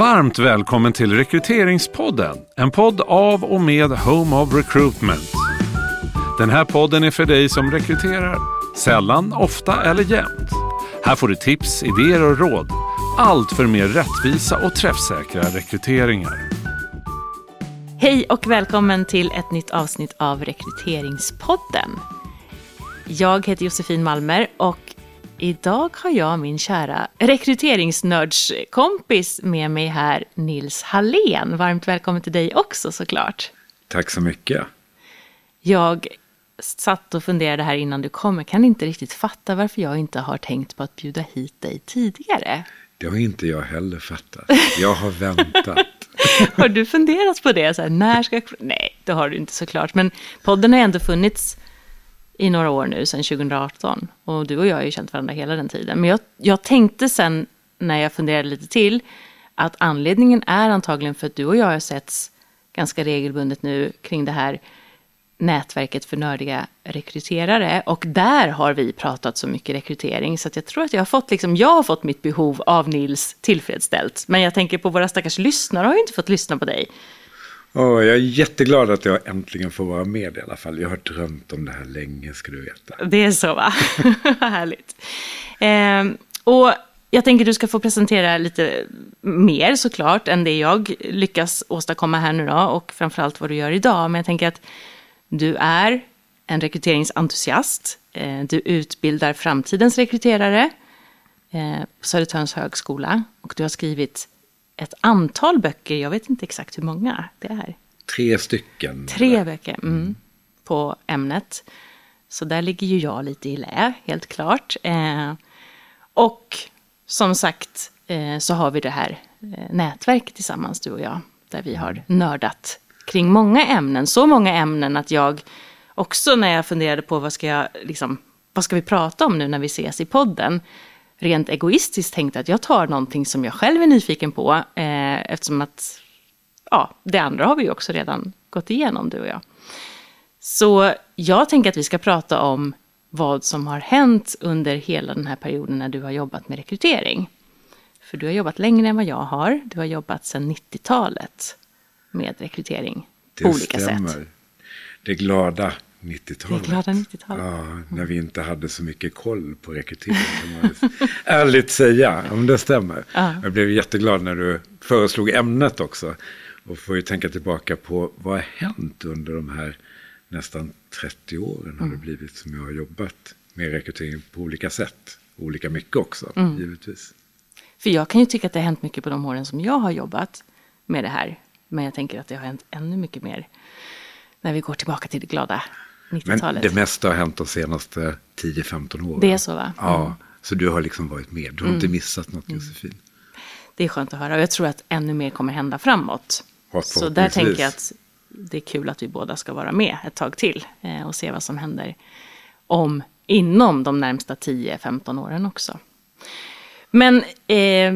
Varmt välkommen till Rekryteringspodden. En podd av och med Home of Recruitment. Den här podden är för dig som rekryterar. Sällan, ofta eller jämt. Här får du tips, idéer och råd. Allt för mer rättvisa och träffsäkra rekryteringar. Hej och välkommen till ett nytt avsnitt av Rekryteringspodden. Jag heter Josefin Malmer och idag har jag min kära rekryteringsnördskompis med mig här, Nils Hallén. Varmt välkommen till dig också såklart. Tack så mycket. Jag satt och funderade här innan du kom. Jag kan inte riktigt fatta varför jag inte har tänkt på att bjuda hit dig tidigare. Det har inte jag heller fattat. Jag har väntat. har du funderat på det? Så här, när ska jag... Nej, det har du inte såklart. Men podden har ändå funnits i några år nu, sedan 2018. Och du och jag har ju känt varandra hela den tiden. Men jag, jag tänkte sen, när jag funderade lite till, att anledningen är antagligen för att du och jag har setts ganska regelbundet nu kring det här nätverket för nördiga rekryterare. Och där har vi pratat så mycket rekrytering, så att jag tror att jag har fått, liksom, jag har fått mitt behov av Nils tillfredsställt. Men jag tänker på våra stackars lyssnare har ju inte fått lyssna på dig. Oh, jag är jätteglad att jag äntligen får vara med i alla fall. Jag har drömt om det här länge, ska du veta. Det är så, va? Härligt. Eh, och jag tänker du ska få presentera lite mer såklart än det jag lyckas åstadkomma här nu då och framförallt vad du gör idag. Men jag tänker att du är en rekryteringsentusiast. Eh, du utbildar framtidens rekryterare eh, på Södertörns högskola och du har skrivit ett antal böcker, jag vet inte exakt hur många det är. Tre stycken. Tre böcker mm, på ämnet. Så där ligger ju jag lite i lä, helt klart. Eh, och som sagt eh, så har vi det här eh, nätverket tillsammans, du och jag, där vi har nördat kring många ämnen. Så många ämnen att jag också när jag funderade på vad ska, jag, liksom, vad ska vi prata om nu när vi ses i podden, rent egoistiskt tänkte att jag tar någonting som jag själv är nyfiken på, eh, eftersom att ja, det andra har vi ju också redan gått igenom, du och jag. Så jag tänker att vi ska prata om vad som har hänt under hela den här perioden när du har jobbat med rekrytering. För du har jobbat längre än vad jag har. Du har jobbat sedan 90-talet med rekrytering det på olika stämmer. sätt. Det glada 90-talet. Det glada 90-talet. Ja, när vi inte hade så mycket koll på rekrytering. kan man ärligt säga. Men det stämmer. Ja. Jag blev jätteglad när du föreslog ämnet också. Och får ju tänka tillbaka på vad har hänt under de här nästan 30 åren har det blivit som jag har jobbat med rekrytering på olika sätt. Olika mycket också, givetvis. För jag kan ju tycka att det har hänt mycket på de åren som jag har jobbat med det här. Men jag tänker att det har hänt ännu mycket mer när vi går tillbaka till det glada Men 90-talet. det mesta har hänt de senaste 10-15 åren. Det är så, va? Mm. Ja, så du har liksom varit med. Du har inte missat något Josefin. Det är skönt att höra och jag tror att ännu mer kommer hända framåt. Så där tänker jag att det är kul att vi båda ska vara med ett tag till eh, och se vad som händer om inom de närmsta 10-15 åren också. Men eh,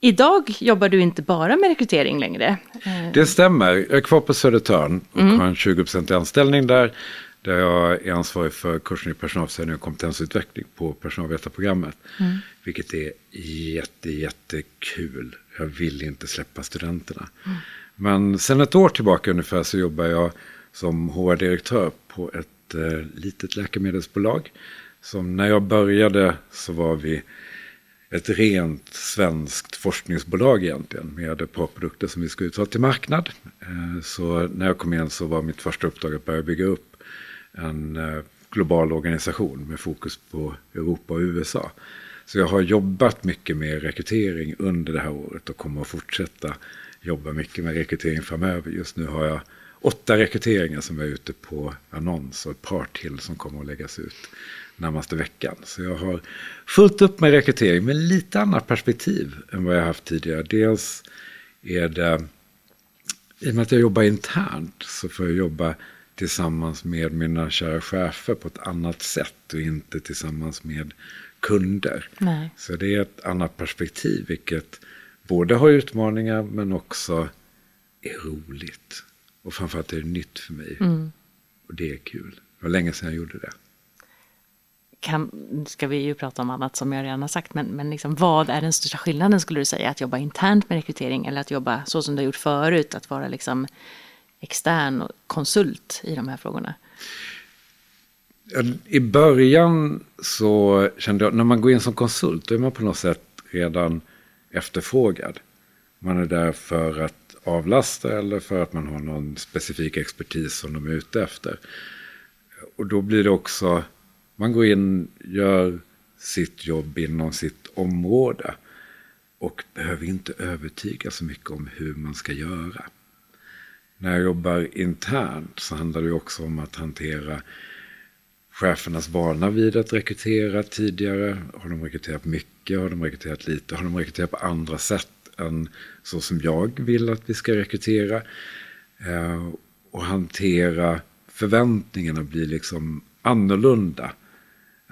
idag jobbar du inte bara med rekrytering längre. Eh, Det stämmer. Jag är kvar på Södertörn och Mm. har en 20% anställning där. Där jag är ansvarig för kursen i personalförsörjning och kompetensutveckling på personalvetarprogrammet. Mm. Vilket är jätte, jättekul. Jag vill inte släppa studenterna. Mm. Men sen ett år tillbaka ungefär så jobbar jag som HR-direktör på ett eh, litet läkemedelsbolag. Som när jag började så var vi ett rent svenskt forskningsbolag egentligen. Med ett par produkter som vi skulle ta till marknad. Eh, Så när jag kom in så var mitt första uppdrag att börja bygga upp en eh, global organisation med fokus på Europa och USA. Så jag har jobbat mycket med rekrytering under det här året och kommer att fortsätta jobba mycket med rekrytering framöver. Just nu har jag åtta rekryteringar som är ute på annons och ett par till som kommer att läggas ut närmaste veckan. Så jag har fullt upp med rekrytering med lite annat perspektiv än vad jag haft tidigare. Dels är det, i och med att jag jobbar internt så får jag jobba tillsammans med mina kära chefer på ett annat sätt och inte tillsammans med kunder. Nej. Så det är ett annat perspektiv, vilket både har utmaningar men också är roligt. Och framförallt är det nytt för mig. Och det är kul. Det var länge sedan jag gjorde det. kan, ska vi ju prata om annat som jag redan har sagt, men, men liksom, vad är den största skillnaden skulle du säga? Att jobba internt med rekrytering eller att jobba så som du har gjort förut, att vara liksom extern konsult i de här frågorna? I början så kände jag, när man går in som konsult, då är man på något sätt redan efterfrågad. Man är där för att avlasta eller för att man har någon specifik expertis som de är ute efter. Och då blir det också, man går in, gör sitt jobb inom sitt område och behöver inte övertyga så mycket om hur man ska göra. När jag jobbar internt så handlar det också om att hantera chefernas vana vid att rekrytera tidigare. Har de rekryterat mycket? Har de rekryterat lite? Har de rekryterat på andra sätt än så som jag vill att vi ska rekrytera? Eh, och hantera förväntningarna blir liksom annorlunda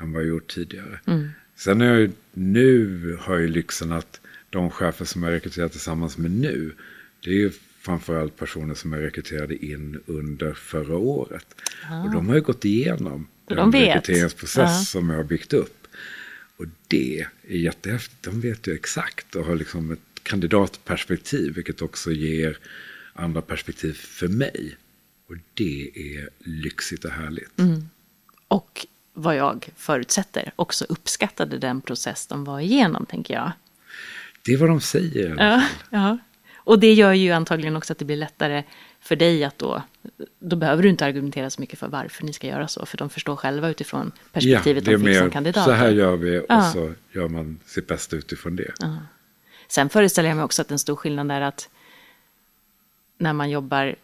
än vad jag gjort tidigare. Mm. Sen är jag nu har jag lyxen att de chefer som jag rekryterat tillsammans med nu, det är ju framförallt personer som jag rekryterade in under förra året. Ah. Och de har ju gått igenom de den vet. rekryteringsprocess ja. som jag har byggt upp. Och det är jättehäftigt. De vet ju exakt och har liksom ett kandidatperspektiv, vilket också ger andra perspektiv för mig. Och det är lyxigt och härligt. Mm. Och vad jag förutsätter också uppskattade den process de var igenom, tänker jag. Det är vad de säger. Ja, ja. Och det gör ju antagligen också att det blir lättare för dig att då, då behöver du inte argumentera så mycket för varför ni ska göra så, för de förstår själva utifrån perspektivet ja, de fick som kandidat. Så här gör vi och ja. så gör man sitt bästa utifrån det. Ja. Sen föreställer jag mig också att en stor skillnad är att när man jobbar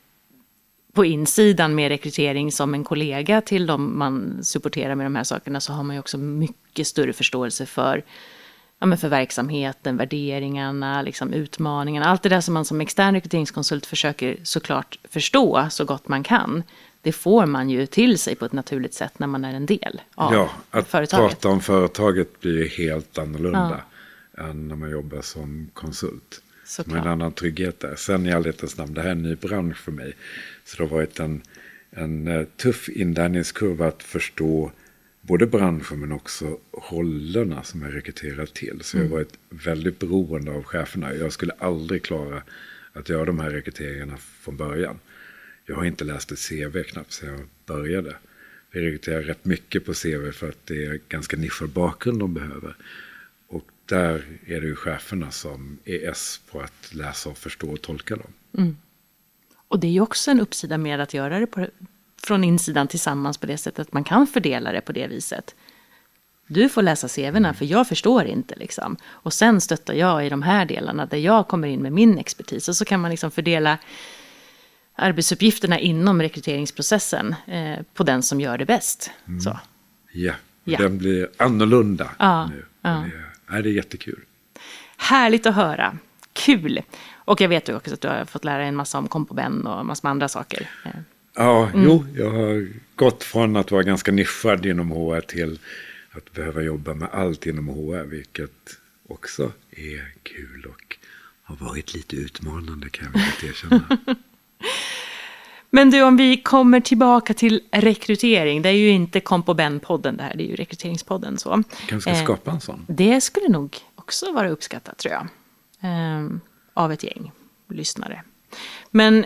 på insidan med rekrytering som en kollega till dem man supporterar med de här sakerna så har man ju också mycket större förståelse för ja, men för verksamheten, värderingarna, liksom utmaningarna. Allt det där som man som extern rekryteringskonsult försöker såklart förstå så gott man kan. Det får man ju till sig på ett naturligt sätt när man är en del av ja, att företaget. prata om företaget blir helt annorlunda ja. än när man jobbar som konsult. Såklart. Med en annan trygghet där. Sen i ärlighetens namn, det här är en ny bransch för mig. Så det har varit en, en eh, tuff inlärningskurva att förstå både branschen men också rollerna som jag rekryterat till. Så jag har mm. varit väldigt beroende av cheferna. Jag skulle aldrig klara att göra de här rekryteringarna från början. Jag har inte läst ett CV knappt sedan jag började. Vi rekryterar rätt mycket på CV för att det är ganska nischad bakgrund de behöver. Och där är det ju cheferna som är S på att läsa och förstå och tolka dem. Mm. Och det är ju också en uppsida med att göra det på, från insidan tillsammans på det sättet att man kan fördela det på det viset. Du får läsa CVna för jag förstår inte liksom. Och sen stöttar jag i de här delarna där jag kommer in med min expertis. Och så kan man liksom fördela arbetsuppgifterna inom rekryteringsprocessen eh, på den som gör det bäst. Mm. Så. Ja, ja, den blir annorlunda ja, nu. Ja. Det, är, det är jättekul. Härligt att höra. Kul. Och jag vet ju också att du har fått lära dig en massa om kompoben och massor med andra saker. Eh, Ja, mm. jo, jag har gått från att vara ganska nischad inom HR till att behöva jobba med allt inom HR, vilket också är kul och har varit lite utmanande kan jag väl erkänna. Men du, om vi kommer tillbaka till rekrytering. Det är ju inte Kompo-Ben-podden det här, det är ju rekryteringspodden. Så. Kanske ska skapa en sån. Det skulle nog också vara uppskattat tror jag. Ehm, av ett gäng lyssnare. Men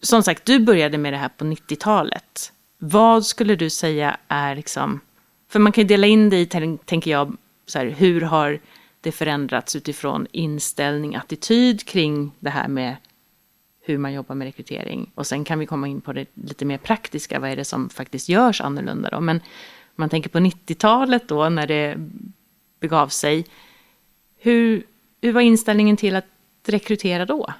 som sagt, du började med det här på 90-talet. Vad skulle du säga är liksom, för man kan ju dela in det i, tänker jag, så här, hur har det förändrats utifrån inställning, attityd kring det här med hur man jobbar med rekrytering. Och sen kan vi komma in på det lite mer praktiska, vad är det som faktiskt görs annorlunda då? Men man tänker på 90-talet då, när det begav sig. Hur, hur var inställningen till att rekrytera då?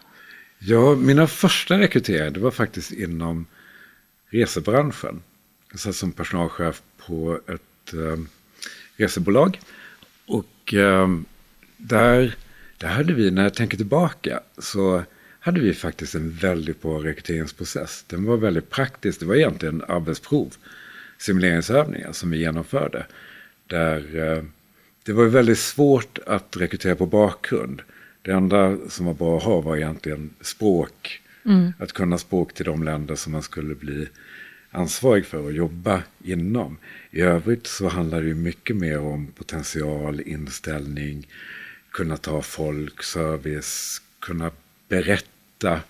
Ja, mina första rekryteringar det var faktiskt inom resebranschen. Jag satt som personalchef på ett eh, resebolag. Och eh, där, där hade vi, när jag tänker tillbaka, så hade vi faktiskt en väldigt bra rekryteringsprocess. Den var väldigt praktisk. Det var egentligen arbetsprov, simuleringsövningar som vi genomförde. Där eh, det var väldigt svårt att rekrytera på bakgrund. Det enda som var bra att ha var egentligen språk. Mm. Att kunna språk till de länder som man skulle bli ansvarig för att jobba inom. I övrigt så handlar det mycket mer om potential, inställning, kunna ta folk, service, kunna berätta.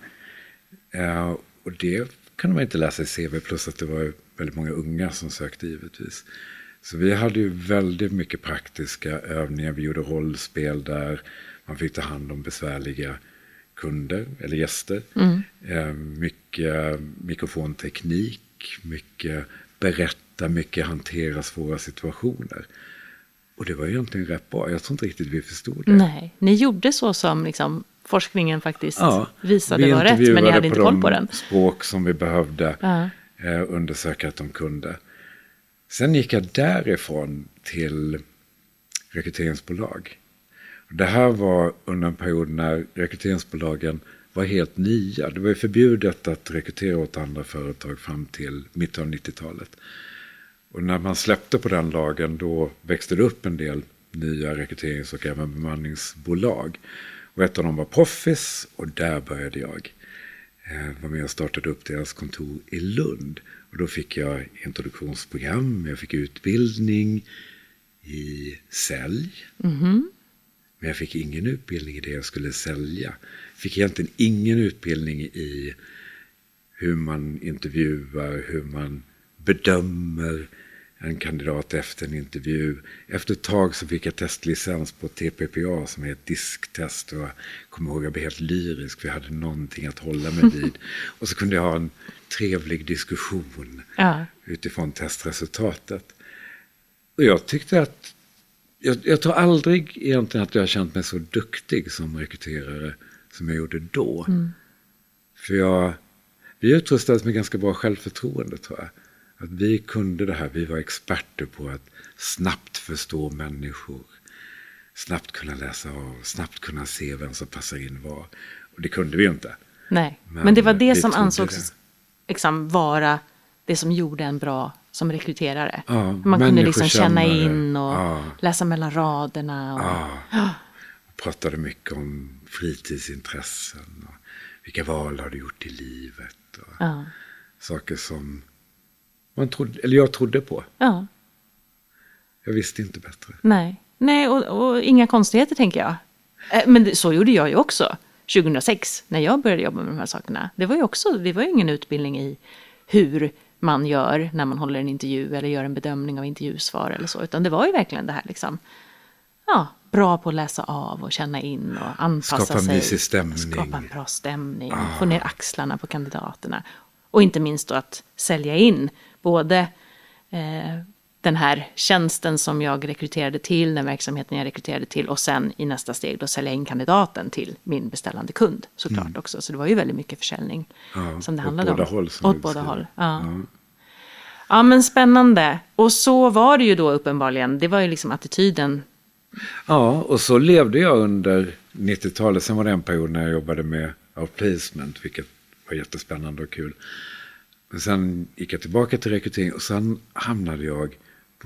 Eh, och det kunde man inte läsa i CV, plus att det var väldigt många unga som sökte givetvis. Så vi hade ju väldigt mycket praktiska övningar. Vi gjorde rollspel där man fick ta hand om besvärliga kunder eller gäster. Mm. Eh, mycket mikrofonteknik, mycket berätta, mycket hantera svåra situationer. Och det var egentligen rätt bra. Jag tror inte riktigt vi förstod det. Nej, ni gjorde så som liksom forskningen faktiskt ja, visade var rätt, men ni hade inte koll på den. språk som vi behövde eh, undersöka att de kunde. Sen gick jag därifrån till rekryteringsbolag. Det här var under en period när rekryteringsbolagen var helt nya. Det var förbjudet att rekrytera åt andra företag fram till mitten av 90-talet. Och när man släppte på den lagen då växte det upp en del nya rekryterings och även bemanningsbolag. Och ett av dem var Proffis och där började jag. Eh, jag var med och startade upp deras kontor i Lund. Och då fick jag introduktionsprogram, jag fick utbildning i sälj. Mm -hmm. Men jag fick ingen utbildning i det jag skulle sälja. Fick egentligen ingen utbildning i hur man intervjuar, hur man bedömer en kandidat efter en intervju. Efter ett tag så fick jag testlicens på TPPA som är ett disktest. Och jag kommer ihåg att jag blev helt lyrisk för jag hade någonting att hålla mig vid. Och så kunde jag ha en trevlig diskussion ja. utifrån testresultatet. Och jag tyckte att, jag, jag tror aldrig egentligen att jag har känt mig så duktig som rekryterare som jag gjorde då. Mm. För jag, vi utrustades med ganska bra självförtroende tror jag. Att vi kunde det här, vi var experter på att snabbt förstå människor. Snabbt kunna läsa av, snabbt kunna se vem som passar in var. Och det kunde vi ju inte. Nej, men, men det var det som ansågs liksom vara det som gjorde en bra som rekryterare. Ja, Man kunde liksom känna in och ja. läsa mellan raderna. Och, ja. Pratade mycket om fritidsintressen. Och vilka val har du gjort i livet? Och Saker som man trodde, eller jag trodde på. Ja. Jag visste inte bättre. Nej, Nej och, och inga konstigheter tänker jag. Eh, men så gjorde jag ju också 2006 när jag började jobba med de här sakerna. Det var ju också, det var ju ingen utbildning i hur man gör när man håller en intervju eller gör en bedömning av intervjusvar eller så, utan det var ju verkligen det här liksom, ja, bra på att läsa av och känna in och anpassa skapa sig. Mysig stämning. Skapa en bra stämning. Ah. Få ner axlarna på kandidaterna. Och inte minst då att sälja in både eh, den här tjänsten som jag rekryterade till, den verksamheten jag rekryterade till och sen i nästa steg då sälja in kandidaten till min beställande kund såklart mm. också. Så det var ju väldigt mycket försäljning ja, som det handlade om. Håll. Åt båda håll, ja. ja. ja. men spännande. Och så var det ju då uppenbarligen. Det var ju liksom attityden. Ja, och så levde jag under 90-talet. Sen var det en period när jag jobbade med outplacement, vilket var jättespännande och kul. Men sen gick jag tillbaka till rekrytering och sen hamnade jag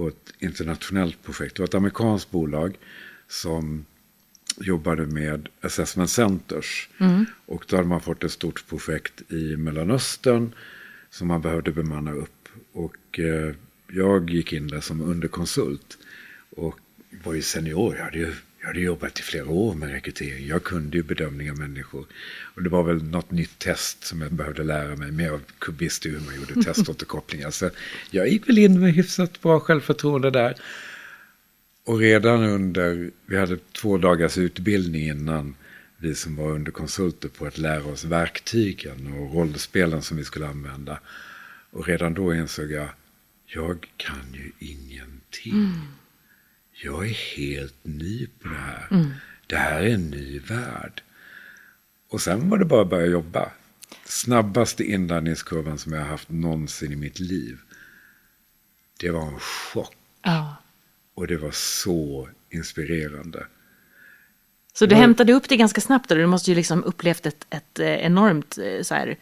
på ett internationellt projekt. Det var ett amerikanskt bolag som jobbade med assessment centers. Mm. Och då hade man fått ett stort projekt i Mellanöstern som man behövde bemanna upp. Och eh, jag gick in där som underkonsult. Och var ju senior. Jag hade ju jag hade jobbat i flera år med rekrytering. Jag kunde ju bedömning av människor. Och det var väl något nytt test som jag behövde lära mig. Men jag visste ju hur man gjorde teståterkopplingar. Så jag gick väl in med hyfsat bra självförtroende där. Och redan under, vi hade två dagars utbildning innan vi som var underkonsulter på att lära oss verktygen och rollspelen som vi skulle använda. Och redan då insåg jag, jag kan ju ingenting. Mm jag är helt ny på det här. Mm. Det här är en ny värld. Och sen var det bara att börja jobba. Snabbaste inlärningskurvan som jag har haft någonsin i mitt liv. Det var en chock. Ja. Och det var så inspirerande. Så du hämtade upp det ganska snabbt då? Du måste ju liksom upplevt ett, ett eh, enormt eh, så här,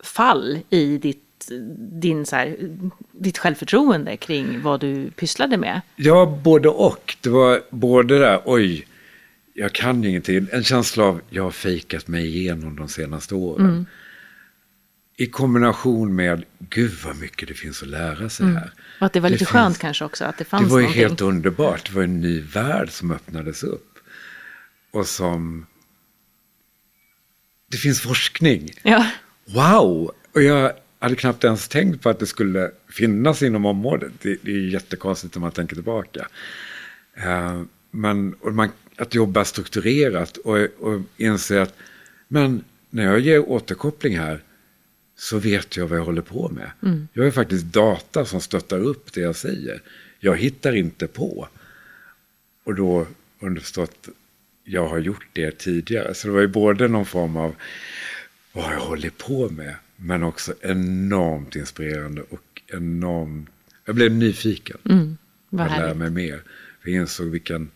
fall i ditt din, så här, ditt självförtroende kring vad du pysslade med? Ja, både och. Det var både där, oj, jag kan ju ingenting. En känsla av, jag har fejkat mig igenom de senaste åren. Mm. I kombination med, gud vad mycket det finns att lära sig här. Och att det var lite Det skönt finns- kanske också, att det Det fanns var ju någonting. helt underbart. Det var en ny värld som öppnades upp. Och som... Det finns forskning. Ja, Wow! Och jag hade knappt ens tänkt på att det skulle finnas inom området. Det, det är jättekonstigt när man tänker tillbaka. Eh, men man, att jobba strukturerat och, och inse att men när jag ger återkoppling här så vet jag vad jag håller på med. Jag har faktiskt data som stöttar upp det jag säger. Jag hittar inte på. Och då underförstått, jag har gjort det tidigare. Så det var ju både någon form av vad jag håller på med, men också enormt inspirerande och enormt... Jag blev nyfiken. vad Jag lär härligt. mig mer. Jag insåg vilken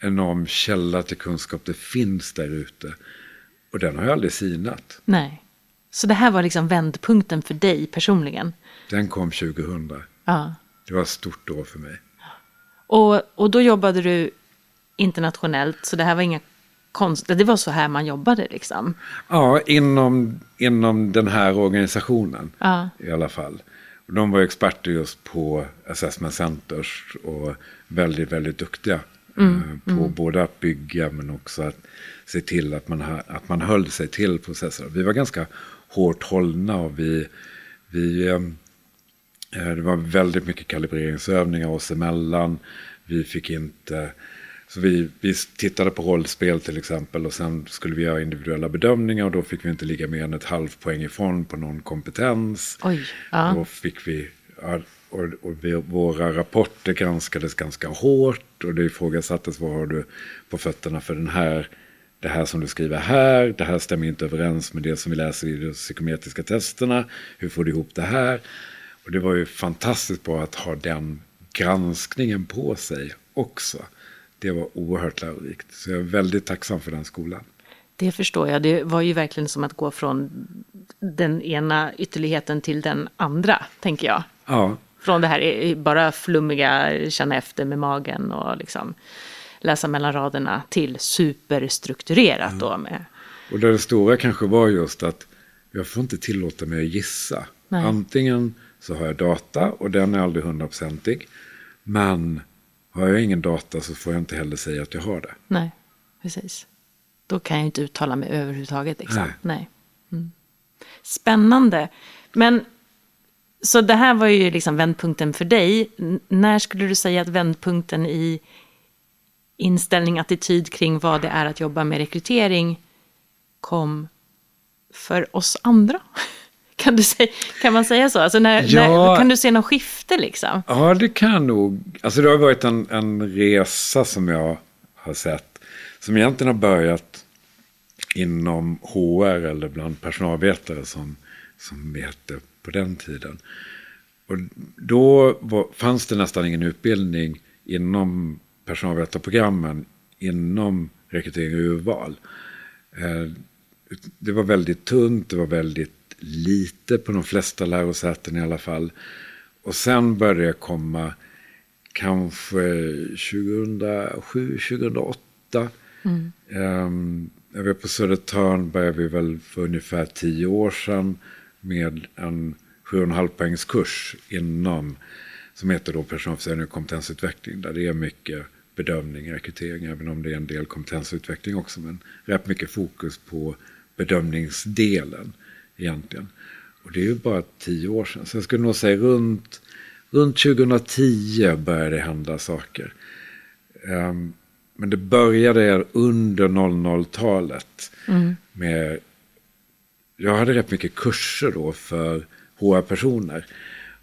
enorm källa till kunskap det finns där ute. Och den har jag aldrig sinat. Nej. Så det här var liksom vändpunkten för dig personligen. Den kom 2000. Ja. Det var ett stort år för mig. Och, och då jobbade du internationellt, så det här var inga konst... Det var så här man jobbade liksom. Ja, inom, inom den här organisationen Ja. i alla fall. De var experter just på assessment centers och väldigt, väldigt duktiga eh, på både att bygga men också att se till att man, ha- att man höll sig till processerna. Vi var ganska hårt hållna och vi, vi eh, Eh, Det var väldigt mycket kalibreringsövningar oss emellan. Vi fick inte... Så vi, vi tittade på rollspel till exempel och sen skulle vi göra individuella bedömningar och då fick vi inte ligga mer än ett halvt poäng ifrån på någon kompetens. Oj, ja. Då fick vi... Och, och vi, våra rapporter granskades ganska hårt och det ifrågasattes vad har du på fötterna för den här det här som du skriver här, det här stämmer inte överens med det som vi läser i de psykometriska testerna. Hur får du ihop det här? Och det var ju fantastiskt bra att ha den granskningen på sig också. Det var oerhört lärorikt. Så jag är väldigt tacksam för den skolan. Det förstår jag. Det var ju verkligen som att gå från den ena ytterligheten till den andra, tänker jag. Ja, Från det här bara flummiga, känna efter med magen och liksom läsa mellan raderna till superstrukturerat då med... och det stora kanske var just att jag får inte tillåta mig att gissa. Nej. Antingen så har jag data och den är aldrig hundraprocentig. Men har jag ingen data så får jag inte heller säga att jag har det. Nej, precis. Då kan jag inte uttala mig överhuvudtaget. Liksom. Nej. Nej. Mm. Spännande. Men så det här var ju liksom vändpunkten för dig. N- när skulle du säga att vändpunkten i inställning, attityd kring vad det är att jobba med rekrytering kom för oss andra? Kan, du säga, kan man säga så? Alltså när, Ja. när, kan du se någon skifte liksom? Ja, det kan nog. Alltså det har varit en, en resa som jag har sett. Som egentligen har börjat inom HR eller bland personalvetare som, som hette på den tiden. Och då var, fanns det nästan ingen utbildning inom personalvetarprogrammen inom rekrytering och urval. Eh, det var väldigt tunt, det var väldigt lite på de flesta lärosäten i alla fall. Och sen började det komma kanske 2007, 2008. Mm. Jag var på Södertörn började vi väl för ungefär tio år sedan med en 7,5 poängs kurs inom som heter då personalförsörjning och kompetensutveckling. Där det är mycket bedömning, rekrytering, även om det är en del kompetensutveckling också. Men rätt mycket fokus på bedömningsdelen egentligen. Och det är ju bara tio år sedan. Så jag skulle nog säga runt, runt 2010 började det hända saker. Ehm, men det började under 00-talet. med Jag hade rätt mycket kurser då för HR-personer.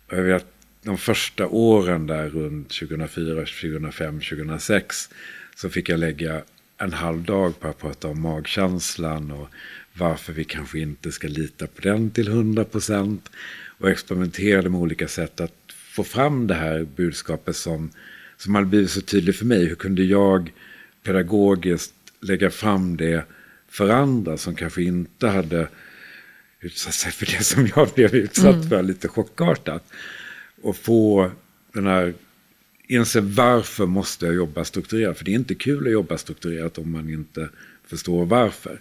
Och jag vet de första åren där runt 2004, 2005, 2006 så fick jag lägga en halv dag på att prata om magkänslan och varför vi kanske inte ska lita på den till 100 procent. Och experimenterade med olika sätt att få fram det här budskapet som, som hade blivit så tydligt för mig. Hur kunde jag pedagogiskt lägga fram det för andra som kanske inte hade utsatt sig för det som jag blev utsatt för lite chockartat. Och få den här, inse varför måste jag jobba strukturerat. För det är inte kul att jobba strukturerat om man inte förstår varför.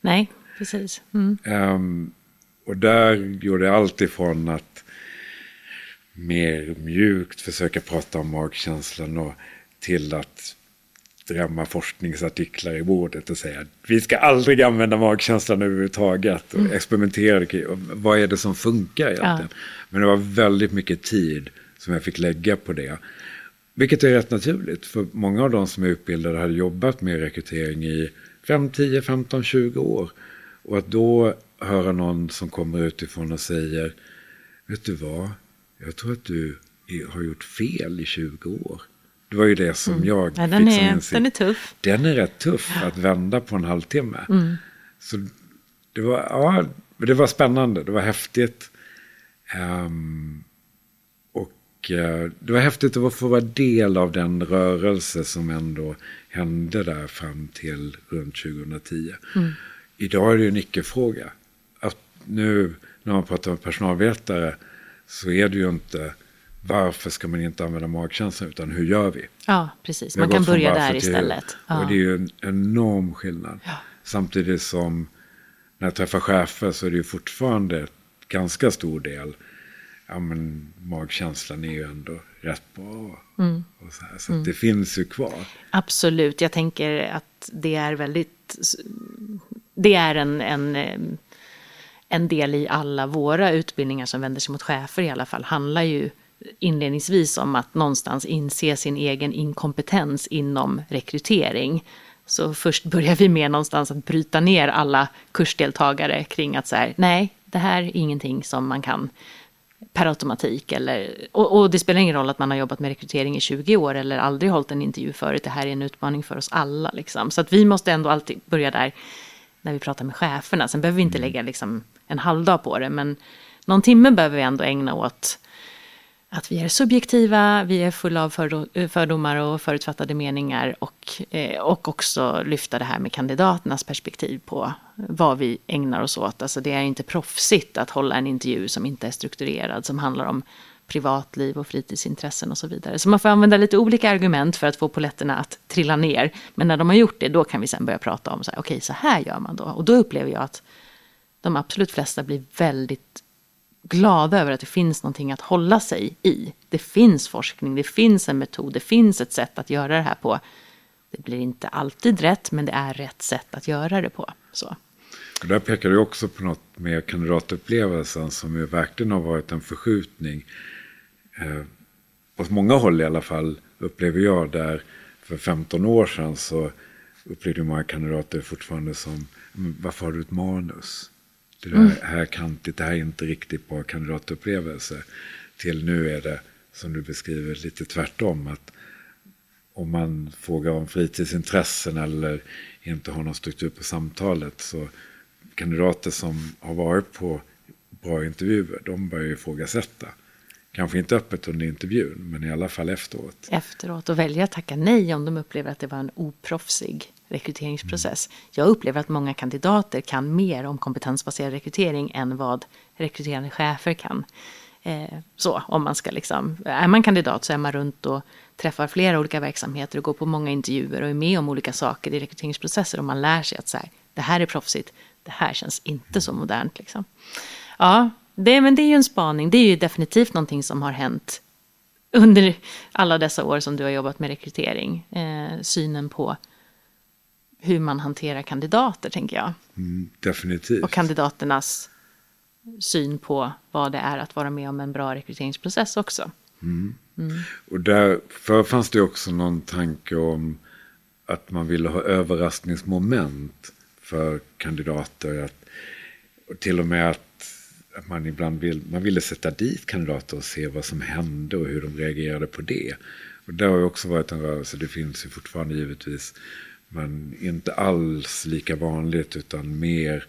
Nej, precis. Mm. Ehm, och där gjorde jag allt ifrån att mer mjukt försöka prata om magkänslan och till att drämma forskningsartiklar i bordet och säga att vi ska aldrig använda magkänslan överhuvudtaget och mm. experimentera kring vad är det som funkar egentligen. Ja. Men det var väldigt mycket tid som jag fick lägga på det. Vilket är rätt naturligt, för många av de som är utbildade hade jobbat med rekrytering i 5, 10, 15, 20 år. Och att då höra någon som kommer utifrån och säger, vet du vad, jag tror att du har gjort fel i 20 år. Det var ju det som mm. jag ja, den fick är, som Den är tuff. Den är rätt tuff att vända på en halvtimme. Mm. Så det var, ja, det var spännande, det var häftigt. Um, det var häftigt att få vara del av den rörelse som ändå hände där fram till runt 2010. Mm. Idag är det ju en icke-fråga. Att nu när man pratar med personalvetare så är det ju inte varför ska man inte använda magkänslan utan hur gör vi? Ja, precis. Man kan börja där istället. Ja. Och det är ju en enorm skillnad. Ja. Samtidigt som när jag träffar chefer så är det ju fortfarande ganska stor del. Ja, men magkänslan är ju ändå rätt bra. Mm. Och så här, så mm. det finns ju kvar. Absolut, jag tänker att det är väldigt... Det är en, en en del i alla våra utbildningar som vänder sig mot chefer i alla fall handlar ju inledningsvis om att någonstans inse sin egen inkompetens inom rekrytering. Så först börjar vi med någonstans att bryta ner alla kursdeltagare kring att så här, nej, det här är ingenting som man kan per automatik. Eller, och, och, det spelar ingen roll att man har jobbat med rekrytering i 20 år eller aldrig hållit en intervju förut. Det här är en utmaning för oss alla. Liksom. Så att vi måste ändå alltid börja där när vi pratar med cheferna. Sen behöver vi inte lägga liksom, en halvdag på det, men någon timme behöver vi ändå ägna åt att vi är subjektiva, vi är fulla av eh, fördomar och förutfattade meningar och, eh, och också lyfta det här med kandidaternas perspektiv på vad vi ägnar oss åt. Alltså det är inte proffsigt att hålla en intervju som inte är strukturerad, som handlar om privatliv och fritidsintressen och så vidare. Så man får använda lite olika argument för att få poletterna att trilla ner. Men när de har gjort det, då kan vi sen börja prata om så här, okej, okay, så här gör man då. Och då upplever jag att de absolut flesta blir väldigt glada över att det finns någonting att hålla sig i. Det finns forskning, det finns en metod, det finns ett sätt att göra det här på. Det blir inte alltid rätt, men det är rätt sätt att göra det på. Så. Där pekar du också på något med kandidatupplevelsen som ju verkligen har varit en förskjutning. Eh, på många håll i alla fall upplever jag där för 15 år sedan så upplevde många kandidater fortfarande som varför har du ett manus? Det där mm. här kantigt, det här är inte riktigt bra kandidatupplevelse. Till nu är det, som du beskriver, lite tvärtom. Att om man frågar om fritidsintressen eller inte har någon struktur på samtalet så kandidater som har varit på bra intervjuer, de börjar ifrågasätta. Kanske inte öppet under intervjun, men i alla fall efteråt. Efteråt och välja att tacka nej om de upplever att det var en oproffsig rekryteringsprocess. Mm. Jag upplever att många kandidater kan mer om kompetensbaserad rekrytering än vad rekryterande chefer kan. Eh, så om man ska liksom, är man kandidat så är man runt och träffar flera olika verksamheter och går på många intervjuer och är med om olika saker i rekryteringsprocesser och man lär sig att så här, det här är proffsigt, det här känns inte så modernt. Liksom. Ja, det, men det är ju en spaning, det är ju definitivt någonting som har hänt under alla dessa år som du har jobbat med rekrytering. Eh, synen på hur man hanterar kandidater, tänker jag. Mm, definitivt. Och kandidaternas syn på vad det är att vara med om en bra rekryteringsprocess också. Mm. Mm. Och därför fanns det också någon tanke om att man ville ha överraskningsmoment för kandidater. Att, och till och med att, att man ibland vill, man ville sätta dit kandidater och se vad som hände och hur de reagerade på det. Och det har ju också varit en rörelse, det finns ju fortfarande givetvis men inte alls lika vanligt utan mer.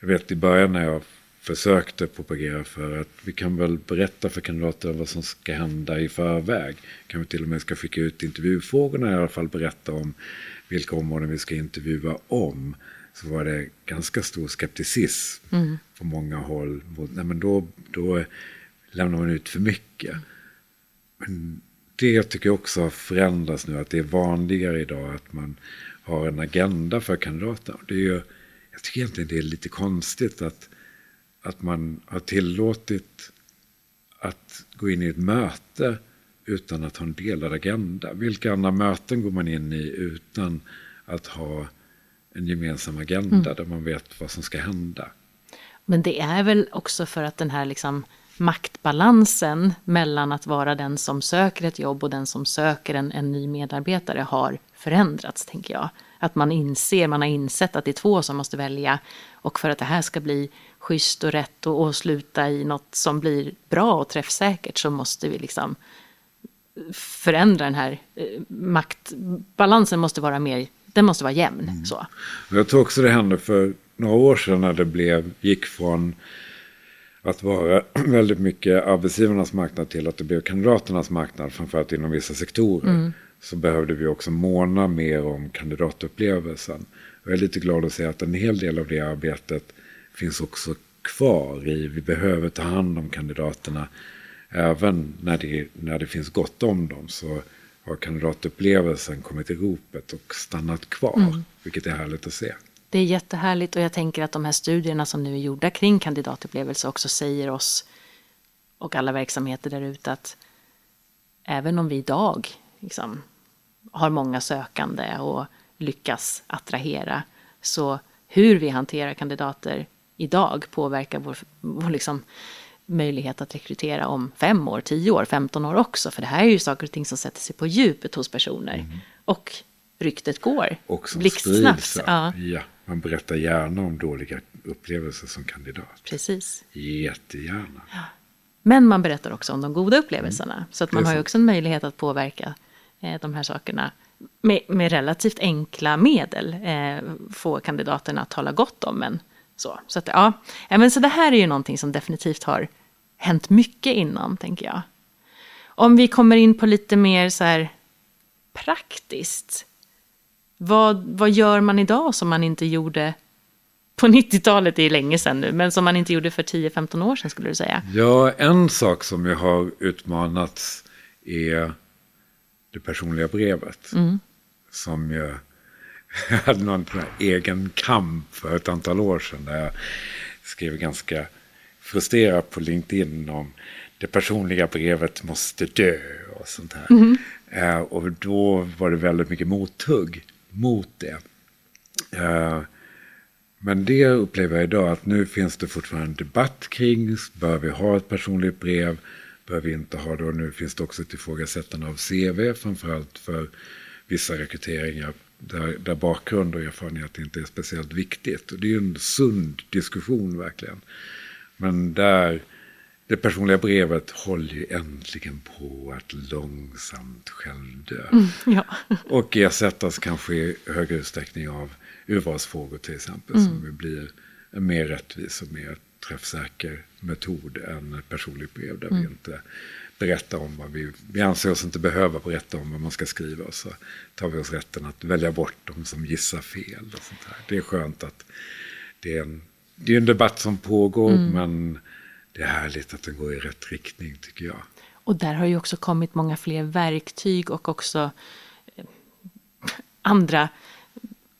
Jag vet i början när jag försökte propagera för att vi kan väl berätta för kandidater vad som ska hända i förväg. Kan vi till och med ska skicka ut intervjufrågorna i alla fall berätta om vilka områden vi ska intervjua om. Så var det ganska stor skepticism mm. på många håll. Nej, men då, då lämnar man ut för mycket. Men det tycker jag också har förändrats nu. Att det är vanligare idag att man har en agenda för kandidaterna. Det är ju, jag tycker egentligen det är lite konstigt att, att man har tillåtit att gå in i ett möte utan att ha en delad agenda. Vilka andra möten går man in i utan att ha en gemensam agenda mm. där man vet vad som ska hända? Men det är väl också för att den här liksom maktbalansen mellan att vara den som söker ett jobb och den som söker en, en ny medarbetare har förändrats, tänker jag. Att man inser, man har insett att det är två som måste välja. Och för att det här ska bli schysst och rätt och, och sluta i något som blir bra och träffsäkert så måste vi liksom förändra den här eh, maktbalansen måste vara mer, den måste vara jämn. Mm. Så. Jag tror också det hände för några år sedan när det blev, gick från att vara väldigt mycket arbetsgivarnas marknad till att det blev kandidaternas marknad, framförallt inom vissa sektorer. Mm. Så behövde vi också måna mer om kandidatupplevelsen. Och jag är lite glad att se att en hel del av det arbetet finns också kvar i. Vi behöver ta hand om kandidaterna. Även när det, när det finns gott om dem så har kandidatupplevelsen kommit i ropet och stannat kvar. Mm. Vilket är härligt att se. Det är jättehärligt och jag tänker att de här studierna som nu är gjorda kring kandidatupplevelse också säger oss och alla verksamheter där ute att även om vi idag liksom, har många sökande och lyckas attrahera så hur vi hanterar kandidater idag påverkar vår, vår liksom, möjlighet att rekrytera om fem år, tio år, femton år också. För det här är ju saker och ting som sätter sig på djupet hos personer. Mm. Och ryktet går. Och som blixtsnabbt. Ja. ja. Man berättar gärna om dåliga upplevelser som kandidat. Precis. Jättegärna. Ja. Men man berättar också om de goda upplevelserna. Mm. Så att man har ju också en möjlighet att påverka eh, de här sakerna med, med relativt enkla medel. Eh, få kandidaterna att tala gott om en. Så, så, att, ja. men så det här är ju någonting som definitivt har hänt mycket inom, tänker jag. Om vi kommer in på lite mer så här praktiskt. Vad, vad gör man idag som man inte gjorde på 90-talet, det är länge sedan nu, men som man inte gjorde för 10-15 år sedan skulle du säga? Ja, en sak som jag har utmanats är det personliga brevet. Mm. Som jag hade någon egen kamp för ett antal år sedan. Där jag skrev ganska frustrerat på LinkedIn om det personliga brevet måste dö och sånt här. Mm. Uh, och då var det väldigt mycket mothugg mot det. Eh, men det upplever jag idag att nu finns det fortfarande en debatt kring. Bör vi ha ett personligt brev? Bör vi inte ha det? Och nu finns det också ett ifrågasättande av CV, framförallt för vissa rekryteringar där, där bakgrund och erfarenhet inte är speciellt viktigt. Och det är ju en sund diskussion verkligen. Men där det personliga brevet håller ju äntligen på att långsamt självdö. Mm, ja. och ersättas kanske i högre utsträckning av urvalsfrågor till exempel. Mm. Som blir en mer rättvis och mer träffsäker metod än ett personligt brev. Där mm. vi inte berätta om vad vi... Vi anser oss inte behöva berätta om vad man ska skriva. Så tar vi oss rätten att välja bort de som gissar fel. Och sånt här. Det är skönt att det är en, det är en debatt som pågår. Mm. Men det är härligt att den går i rätt riktning tycker jag. Och där har ju också kommit många fler verktyg och också eh, andra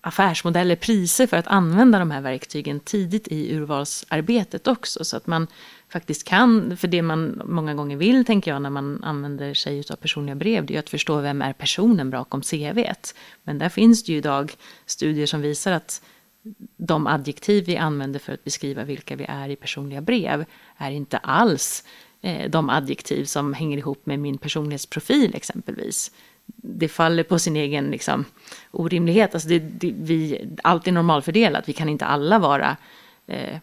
affärsmodeller, priser för att använda de här verktygen tidigt i urvalsarbetet också. Så att man faktiskt kan, för det man många gånger vill tänker jag när man använder sig av personliga brev, det är att förstå vem är personen bakom CVet. Men där finns det ju idag studier som visar att de adjektiv vi använder för att beskriva vilka vi är i personliga brev är inte alls eh, de adjektiv som hänger ihop med min personlighetsprofil exempelvis det faller på sin egen liksom, orimlighet. Alltså det, det, vi, allt är normalfördelat, vi kan inte alla vara eh,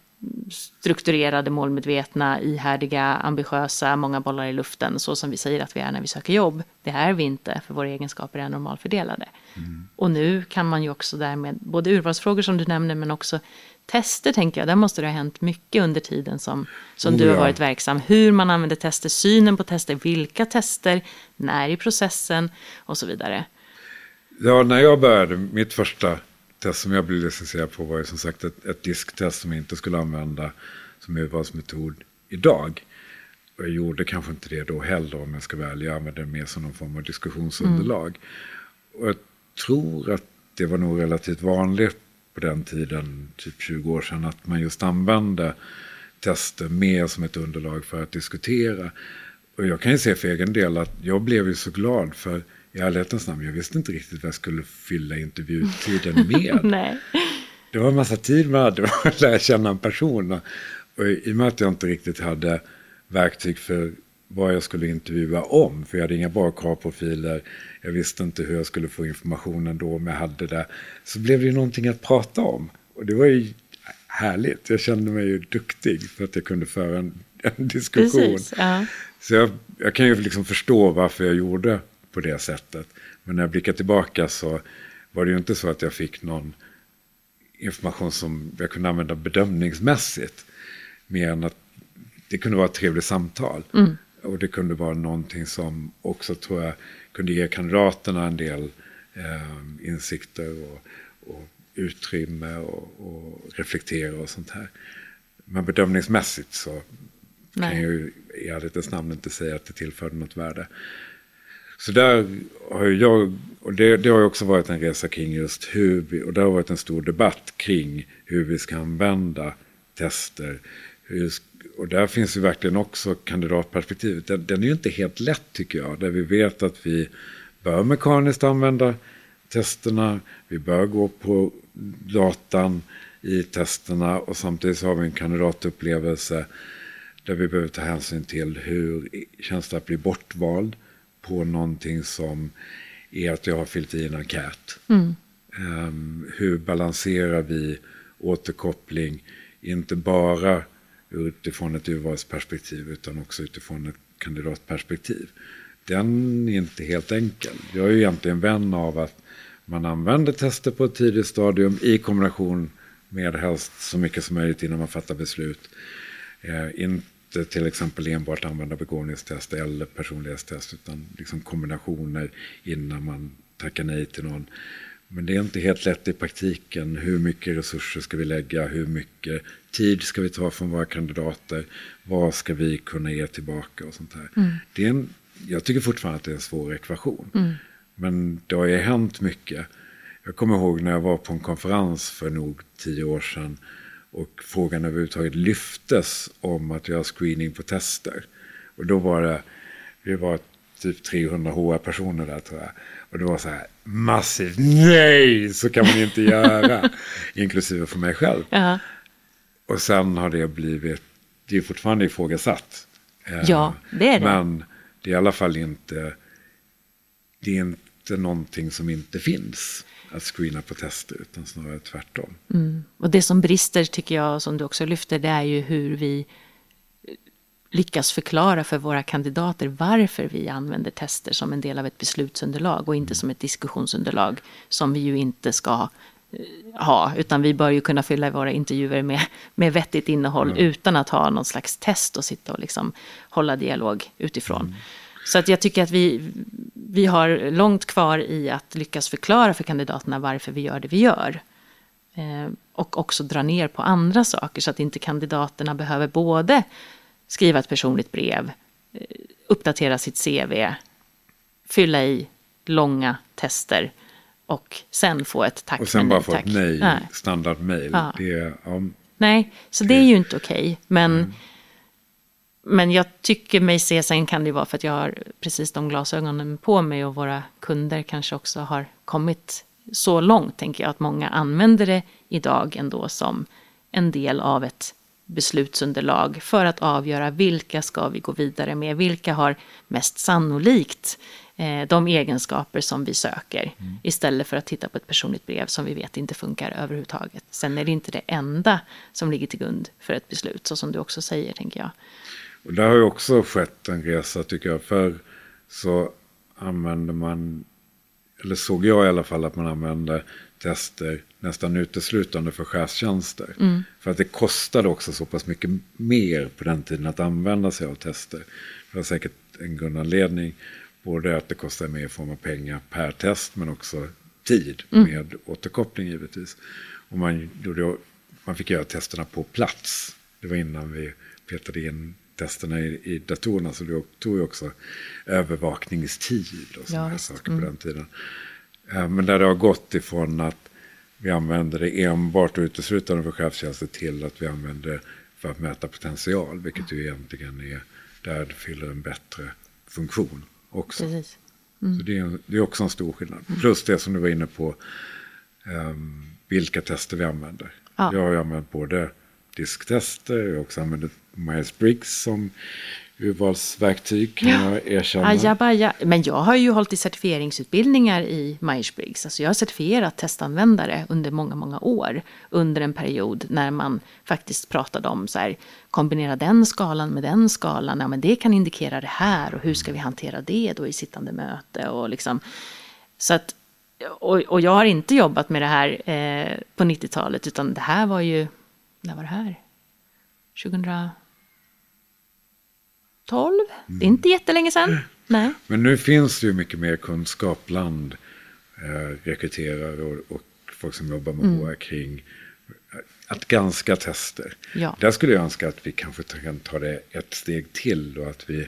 strukturerade, målmedvetna, ihärdiga, ambitiösa, många bollar i luften, så som vi säger att vi är när vi söker jobb. Det är vi inte, för våra egenskaper är normalfördelade. Mm. Och nu kan man ju också därmed, både urvalsfrågor som du nämner, men också tester tänker jag, där måste det ha hänt mycket under tiden som, som oh, du har varit verksam. Hur man använder tester, synen på tester, vilka tester, när i processen och så vidare. Ja, när jag började, mitt första test som jag blev licensierad på var ju som sagt ett, ett disktest som jag inte skulle använda som urvalsmetod idag. Och jag gjorde kanske inte det då heller om jag ska välja. Jag använde det mer som någon form av diskussionsunderlag. Mm. Och jag tror att det var nog relativt vanligt på den tiden, typ 20 år sedan, att man just använde tester mer som ett underlag för att diskutera. Och jag kan ju se för egen del att jag blev ju så glad för i ärlighetens namn, jag visste inte riktigt vad jag skulle fylla intervjutiden med. Nej. Det var en massa tid man hade att lära känna en person. Och i och med att jag inte riktigt hade verktyg för vad jag skulle intervjua om, för jag hade inga bra kravprofiler, jag visste inte hur jag skulle få informationen då om jag hade det, så blev det ju någonting att prata om. Och det var ju härligt, jag kände mig ju duktig för att jag kunde föra en, en diskussion. Precis, ja. Så jag, jag kan ju liksom förstå varför jag gjorde på det sättet. Men när jag blickar tillbaka så var det ju inte så att jag fick någon information som jag kunde använda bedömningsmässigt. Mer än att det kunde vara ett trevligt samtal. Mm. Och det kunde vara någonting som också tror jag kunde ge kandidaterna en del eh, insikter och, och utrymme och, och, reflektera och sånt här. Men bedömningsmässigt så Nej. kan jag ju i ärlighetens namn inte säga att det tillförde något värde. Så där har jag, och det, det har också varit en resa kring just hur vi, och det har varit en stor debatt kring hur vi ska använda tester. Hur, och där finns ju verkligen också kandidatperspektivet. Den, den är ju inte helt lätt tycker jag, där vi vet att vi bör mekaniskt använda testerna, vi bör gå på datan i testerna och samtidigt så har vi en kandidatupplevelse där vi behöver ta hänsyn till hur känns det att bli bortvald på någonting som är att jag har fyllt i en enkät. Mm. Um, hur balanserar vi återkoppling, inte bara utifrån ett urvalsperspektiv utan också utifrån ett kandidatperspektiv. Den är inte helt enkel. Jag är egentligen vän av att man använder tester på ett tidigt stadium i kombination med helst så mycket som möjligt innan man fattar beslut. Eh, inte till exempel enbart använda begåvningstest eller personlighetstest utan liksom kombinationer innan man tackar nej till någon. Men det är inte helt lätt i praktiken. Hur mycket resurser ska vi lägga? Hur mycket tid ska vi ta från våra kandidater? Vad ska vi kunna ge tillbaka och sånt här? Mm. Det är en, jag tycker fortfarande att det är en svår ekvation. Mm. Men det har ju hänt mycket. Jag kommer ihåg när jag var på en konferens för nog tio år sedan och frågan överhuvudtaget lyftes om att göra screening på tester. Och då var det, vi var typ 300 HR-personer där tror jag. Och det var så här massivt, nej, så kan man inte göra. Inklusive för mig själv. Ja. Och sen har det blivit, det är fortfarande ifrågasatt. Eh, ja, det är det. Men det är i alla fall inte, det är inte någonting som inte finns att screena på tester, utan snarare tvärtom. Mm. Och det som brister, tycker jag, som du också lyfter, det är ju hur vi lyckas förklara för våra kandidater varför vi använder tester som en del av ett beslutsunderlag och inte som ett diskussionsunderlag som vi ju inte ska eh, ha, utan vi bör ju kunna fylla våra intervjuer med, med vettigt innehåll mm. utan att ha någon slags test och sitta och liksom hålla dialog utifrån. Mm. Så att jag tycker att vi, vi har långt kvar i att lyckas förklara för kandidaterna varför vi gör det vi gör. Eh, och också dra ner på andra saker så att inte kandidaterna behöver både skriva ett personligt brev, eh, uppdatera sitt CV, fylla i långa tester och sen få ett tack. Och sen bara få ett nej, nej. standardmail. Ja. Det, um, nej, så det är ju inte okej. Okay, men, mm. Men jag tycker mig se, sen kan det vara för att jag har precis de glasögonen på mig och våra kunder kanske också har kommit så långt, tänker jag, att många använder det idag ändå som en del av ett beslutsunderlag för att avgöra vilka ska vi gå vidare med, vilka har mest sannolikt eh, de egenskaper som vi söker. Mm. Istället för att titta på ett personligt brev som vi vet inte funkar överhuvudtaget. Sen är det inte det enda som ligger till grund för ett beslut, så som du också säger, tänker jag. Och där har ju också skett en resa, tycker jag. Förr så använde man, eller såg jag i alla fall att man använde tester nästan uteslutande för chefstjänster. Mm. För att det kostade också så pass mycket mer på den tiden att använda sig av tester. Det var säkert en grundanledning. Både att det kostade mer i form av pengar per test men också tid mm. med återkoppling givetvis. Och man, gjorde, man fick göra testerna på plats. Det var innan vi petade in testerna i, i datorerna så det tog ju också övervakningstid och sådana ja, saker mm. på den tiden. Eh, men där det har gått ifrån att vi använder det enbart och uteslutande för chefstjänster till att vi använder för att mäta potential, vilket ju egentligen är där det fyller en bättre funktion också. Precis. Så det är, det är också en stor skillnad. Plus det som du var inne på, ehm, vilka tester vi använder. Ja. Jag har använt både disktester, jag har också använt Myers-Briggs som urvalsverktyg kan Ja. jag erkänna. Ajabaja. Men jag har ju hållit i certifieringsutbildningar i Myers-Briggs. Alltså jag har certifierat testanvändare under många, många år. Under en period när man faktiskt pratade om så här, kombinera den skalan med den skalan. Ja, men det kan indikera det här och hur ska vi hantera det då i sittande möte och liksom. Så att, och, och jag har inte jobbat med det här eh, på 90-talet utan det här var ju, när var det här? 2012? Det är inte jättelänge sedan. Nej. Men nu finns det ju mycket mer kunskap bland eh, rekryterare och, och folk som jobbar med HR kring att granska tester. Ja. Där skulle jag önska att vi kanske kan ta det ett steg till och att vi,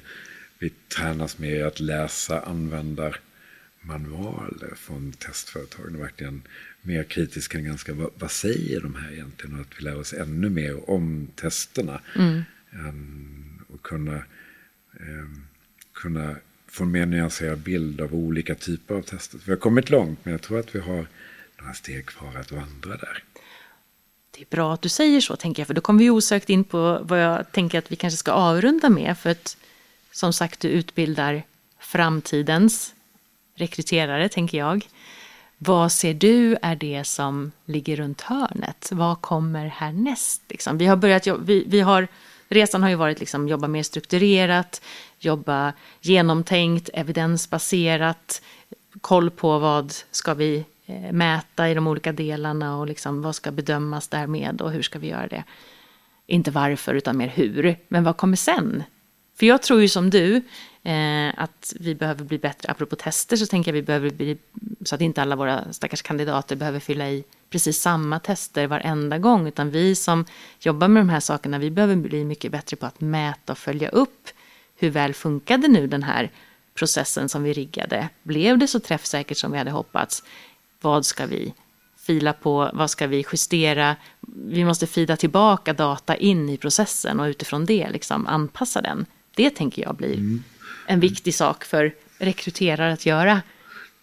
vi tränas mer i att läsa användarmanualer från testföretagen och verkligen mer kritiskt kan ganska vad, vad säger de här egentligen och att vi lär oss ännu mer om testerna. Ehm, och kunna Ehm, kunna få en mer nyanserad bild av olika typer av tester. Vi har kommit långt, men jag tror att vi har några steg kvar att vandra där. Det är bra att du säger så, tänker jag, för då kommer vi osökt in på vad jag tänker att vi kanske ska avrunda med. För att som sagt, du utbildar framtidens rekryterare, tänker jag. Vad ser du är det som ligger runt hörnet? Vad kommer härnäst? Liksom? Vi har börjat, vi, vi har, resan har ju varit liksom jobba mer strukturerat, jobba genomtänkt, evidensbaserat, koll på vad ska vi eh, mäta i de olika delarna och liksom vad ska bedömas därmed och hur ska vi göra det. Inte varför utan mer hur. Men vad kommer sen? För jag tror ju som du eh, att vi behöver bli bättre. Apropå tester så tänker jag vi behöver bli så att inte alla våra stackars kandidater behöver fylla i precis samma tester varenda gång. Utan vi som jobbar med de här sakerna, vi behöver bli mycket bättre på att mäta och följa upp hur väl funkade nu den här processen som vi riggade? Blev det så träffsäkert som vi hade hoppats? Vad ska vi fila på? Vad ska vi justera? Vi måste fida tillbaka data in i processen och utifrån det liksom anpassa den. Det tänker jag blir mm en viktig sak för rekryterare att göra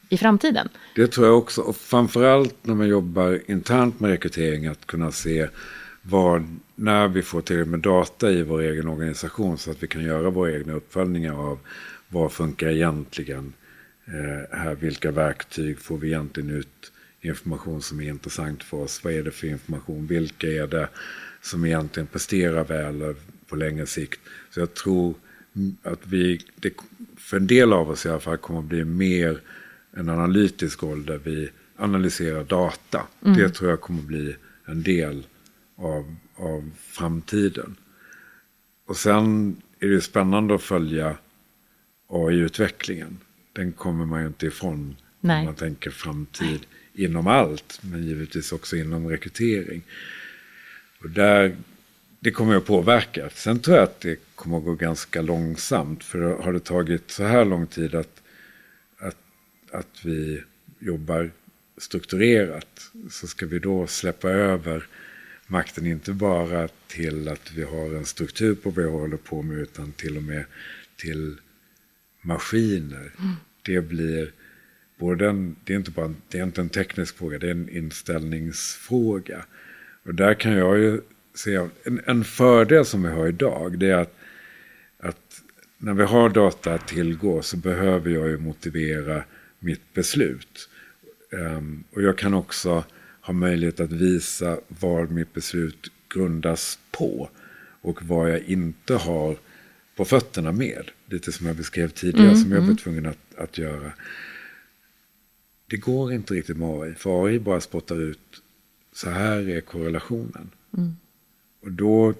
i framtiden. Det tror jag också. Och framförallt när man jobbar internt med rekrytering att kunna se vad, när vi får tillräckligt med data i vår egen organisation så att vi kan göra våra egna uppföljningar av vad funkar egentligen eh, här, vilka verktyg får vi egentligen ut information som är intressant för oss, vad är det för information, vilka är det som egentligen presterar väl på längre sikt. Så jag tror att vi, det, för en del av oss i alla fall, kommer att bli mer en analytisk roll där vi analyserar data. Det tror jag kommer att bli en del av, av framtiden. Och sen är det spännande att följa AI-utvecklingen. Den kommer man ju inte ifrån Nej. om man tänker framtid inom allt, men givetvis också inom rekrytering. Och där, det kommer att påverka. Sen tror jag att det kommer att gå ganska långsamt, för har det tagit så här lång tid att, att, att vi jobbar strukturerat, så ska vi då släppa över makten inte bara till att vi har en struktur på vad vi håller på med, utan till och med till maskiner. Det blir både en, det är inte bara det är inte en teknisk fråga, det är en inställningsfråga. Och där kan jag ju se, en, en fördel som vi har idag, det är att, att när vi har data att tillgå så behöver jag ju motivera mitt beslut. Um, och jag kan också ha möjlighet att visa vad mitt beslut grundas på. Och vad jag inte har på fötterna med. Lite som jag beskrev tidigare, som jag var tvungen att, att göra. Det går inte riktigt med AI, för AI bara spottar ut så här är korrelationen. Och då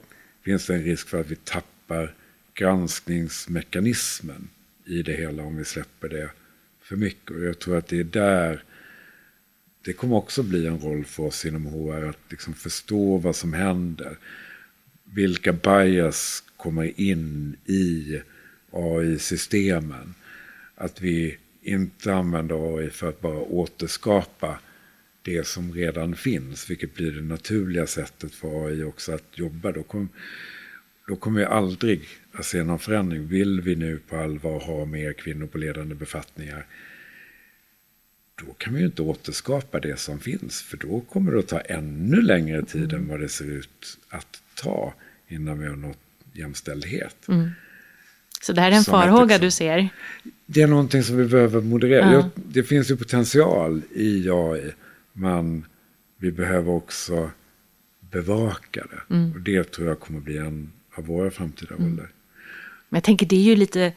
finns det en risk för att vi tappar granskningsmekanismen i det hela om vi släpper det för mycket. Och jag tror att det är där det kommer också bli en roll för oss inom HR att liksom förstå vad som händer. Vilka bias kommer in i AI-systemen. Att vi inte använder AI för att bara återskapa det som redan finns, vilket blir det naturliga sättet för AI också att jobba, då, kom, då kommer vi aldrig att se någon förändring. Vill vi nu på allvar ha mer kvinnor på ledande befattningar, då kan vi ju inte återskapa det som finns, för då kommer det att ta ännu längre tid än vad det ser ut att ta innan vi har nått jämställdhet. Mm. Så det här är en Som farhåga du ser? Det är någonting som vi behöver moderera. Ja. Jag, det finns ju potential i AI, men vi behöver också bevaka det. Mm. Och det tror jag kommer bli en av våra framtida roller. Men jag tänker det är ju lite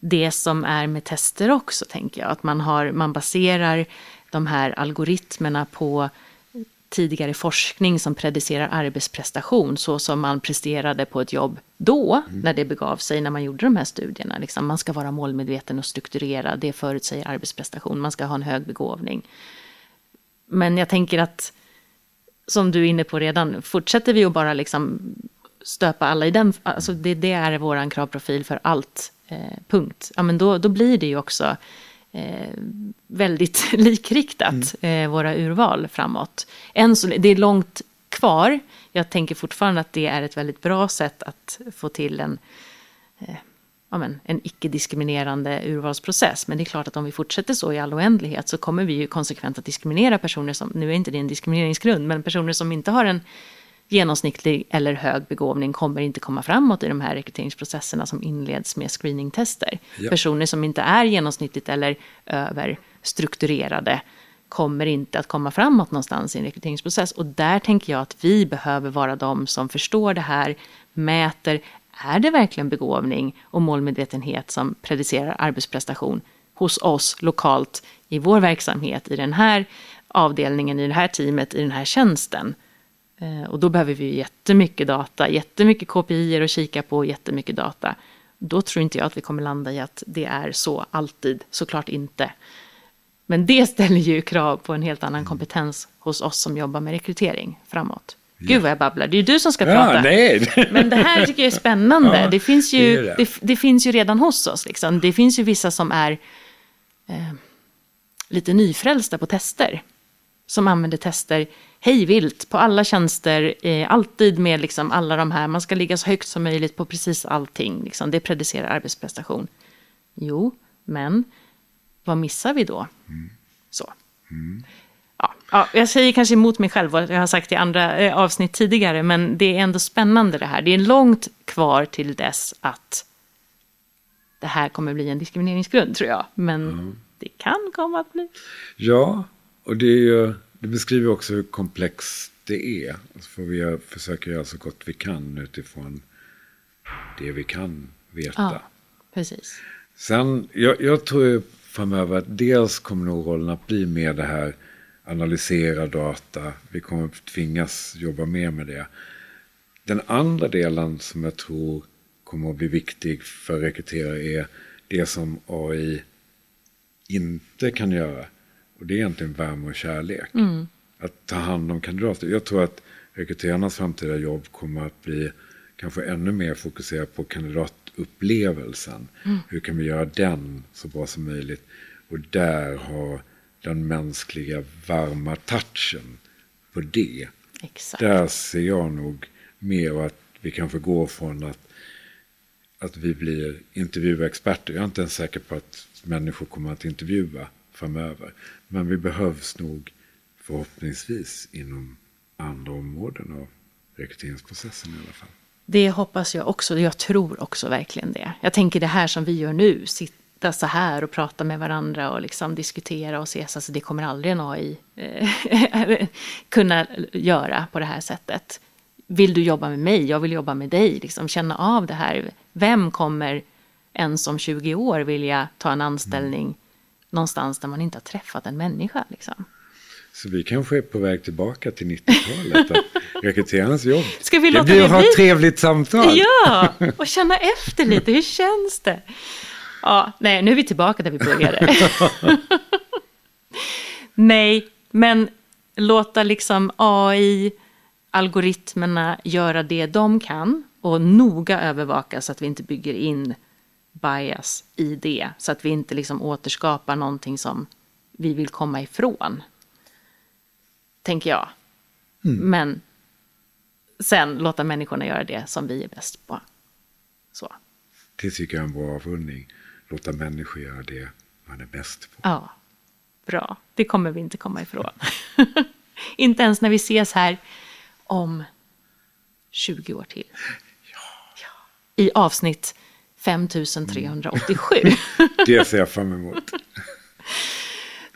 det som är med tester också, tänker jag. Att man, har, man baserar de här algoritmerna på tidigare forskning som predicerar arbetsprestation, så som man presterade på ett jobb då, när det begav sig, när man gjorde de här studierna. Liksom, man ska vara målmedveten och strukturerad, det förutsäger arbetsprestation, man ska ha en hög begåvning. Men jag tänker att, som du är inne på redan, fortsätter vi att bara liksom stöpa alla i den, alltså det, det är vår kravprofil för allt, eh, punkt. Ja, men då, då blir det ju också eh, väldigt likriktat, eh, våra urval framåt. Än så, det är långt kvar. Jag tänker fortfarande att det är ett väldigt bra sätt att få till en, eh, ja, men, en icke-diskriminerande urvalsprocess. Men det är klart att om vi fortsätter så i all oändlighet så kommer vi ju konsekvent att diskriminera personer som, nu är inte det en diskrimineringsgrund, men personer som inte har en genomsnittlig eller hög begåvning kommer inte komma framåt i de här rekryteringsprocesserna som inleds med screeningtester. Ja. Personer som inte är genomsnittligt eller överstrukturerade kommer inte att komma framåt någonstans i en rekryteringsprocess. Och där tänker jag att vi behöver vara de som förstår det här, mäter, är det verkligen begåvning och målmedvetenhet som predicerar arbetsprestation hos oss lokalt i vår verksamhet, i den här avdelningen, i det här teamet, i den här tjänsten. Eh, Och då behöver vi jättemycket data, jättemycket KPI att kika på, jättemycket data. Då tror inte jag att vi kommer landa i att det är så alltid, såklart inte. Men det ställer ju krav på en helt annan kompetens hos oss som jobbar med rekrytering framåt. Gud vad jag babblar, det är ju du som ska prata. Ja, nej. Men det här tycker jag är spännande. Ja, det, finns det ju, är det. det. Det, finns ju redan hos oss. Liksom. Det finns ju vissa som är eh, lite nyfrälsta på tester. Som använder tester hej vilt på alla tjänster, eh, alltid med liksom alla de här, man ska ligga så högt som möjligt på precis allting. Liksom. Det predicerar arbetsprestation. Jo, men vad missar vi då? Så. Ja, ja, jag säger kanske emot mig själv vad jag har sagt i andra eh, avsnitt tidigare, men det är ändå spännande det här. Det är långt kvar till dess att det här kommer bli en diskrimineringsgrund, tror jag. Men det kan komma att bli. Ja, och det, är ju, det beskriver också hur komplext det är. Så får vi försöka göra så gott vi kan utifrån det vi kan veta. Ja, precis. Sen, jag, jag tror framöver att dels kommer nog rollen att bli mer det här analysera data. Vi kommer tvingas jobba mer med det. Den andra delen som jag tror kommer att bli viktig för rekryterare är det som AI inte kan göra. Och det är egentligen värme och kärlek. Att ta hand om kandidater. Jag tror att rekryterarnas framtida jobb kommer att bli kanske ännu mer fokuserat på kandidatupplevelsen. Hur kan vi göra den så bra som möjligt? Och där ha den mänskliga varma touchen på det. Exakt. Där ser jag nog mer att vi kanske går från att, att vi blir intervjuexperter. Jag är inte ens säker på att människor kommer att intervjua framöver. Men vi behövs nog förhoppningsvis inom andra områden av rekryteringsprocessen i alla fall. Det hoppas jag också. Jag tror också verkligen det. Jag tänker det här som vi gör nu, sitta så här och prata med varandra och liksom diskutera och ses, alltså det kommer aldrig en AI eh, kunna göra på det här sättet. Vill du jobba med mig? Jag vill jobba med dig. Liksom känna av det här. Vem kommer ens om 20 år vilja ta en anställning någonstans där man inte har träffat en människa? Liksom? Så vi kanske är på väg tillbaka till 90-talet. att rekryterarens jobb. Ska vi det låta blir det att ha ett trevligt samtal. Ja, och känna efter lite. Hur känns det? Ja, nej, nu är vi tillbaka där vi började. nej, men låta liksom AI, algoritmerna göra det de kan och noga övervaka så att vi inte bygger in bias i det. Så att vi inte liksom återskapar någonting som vi vill komma ifrån. tänker jag. Men sen låta människorna göra det som vi är bäst på. Så, Det tycker jag är en bra avrundning. Låta människor göra det man är bäst på. ja, bra. Det kommer vi inte komma ifrån. inte ens när vi ses här om 20 år till. Ja. I avsnitt 5387. Det ser jag fram emot.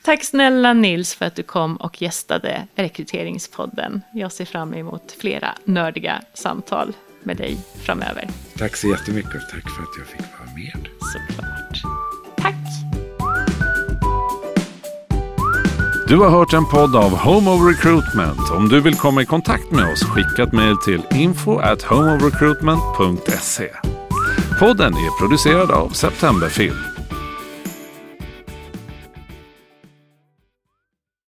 Tack snälla Nils för att du kom och gästade Rekryteringspodden. Jag ser fram emot flera nördiga samtal med dig framöver. Tack så jättemycket och tack för att jag fick vara med. Såklart. Tack! Du har hört en podd av Home of Recruitment. Om du vill komma i kontakt med oss, skicka ett mejl till info at homeofrecruitment.se. Podden är producerad av Septemberfilm.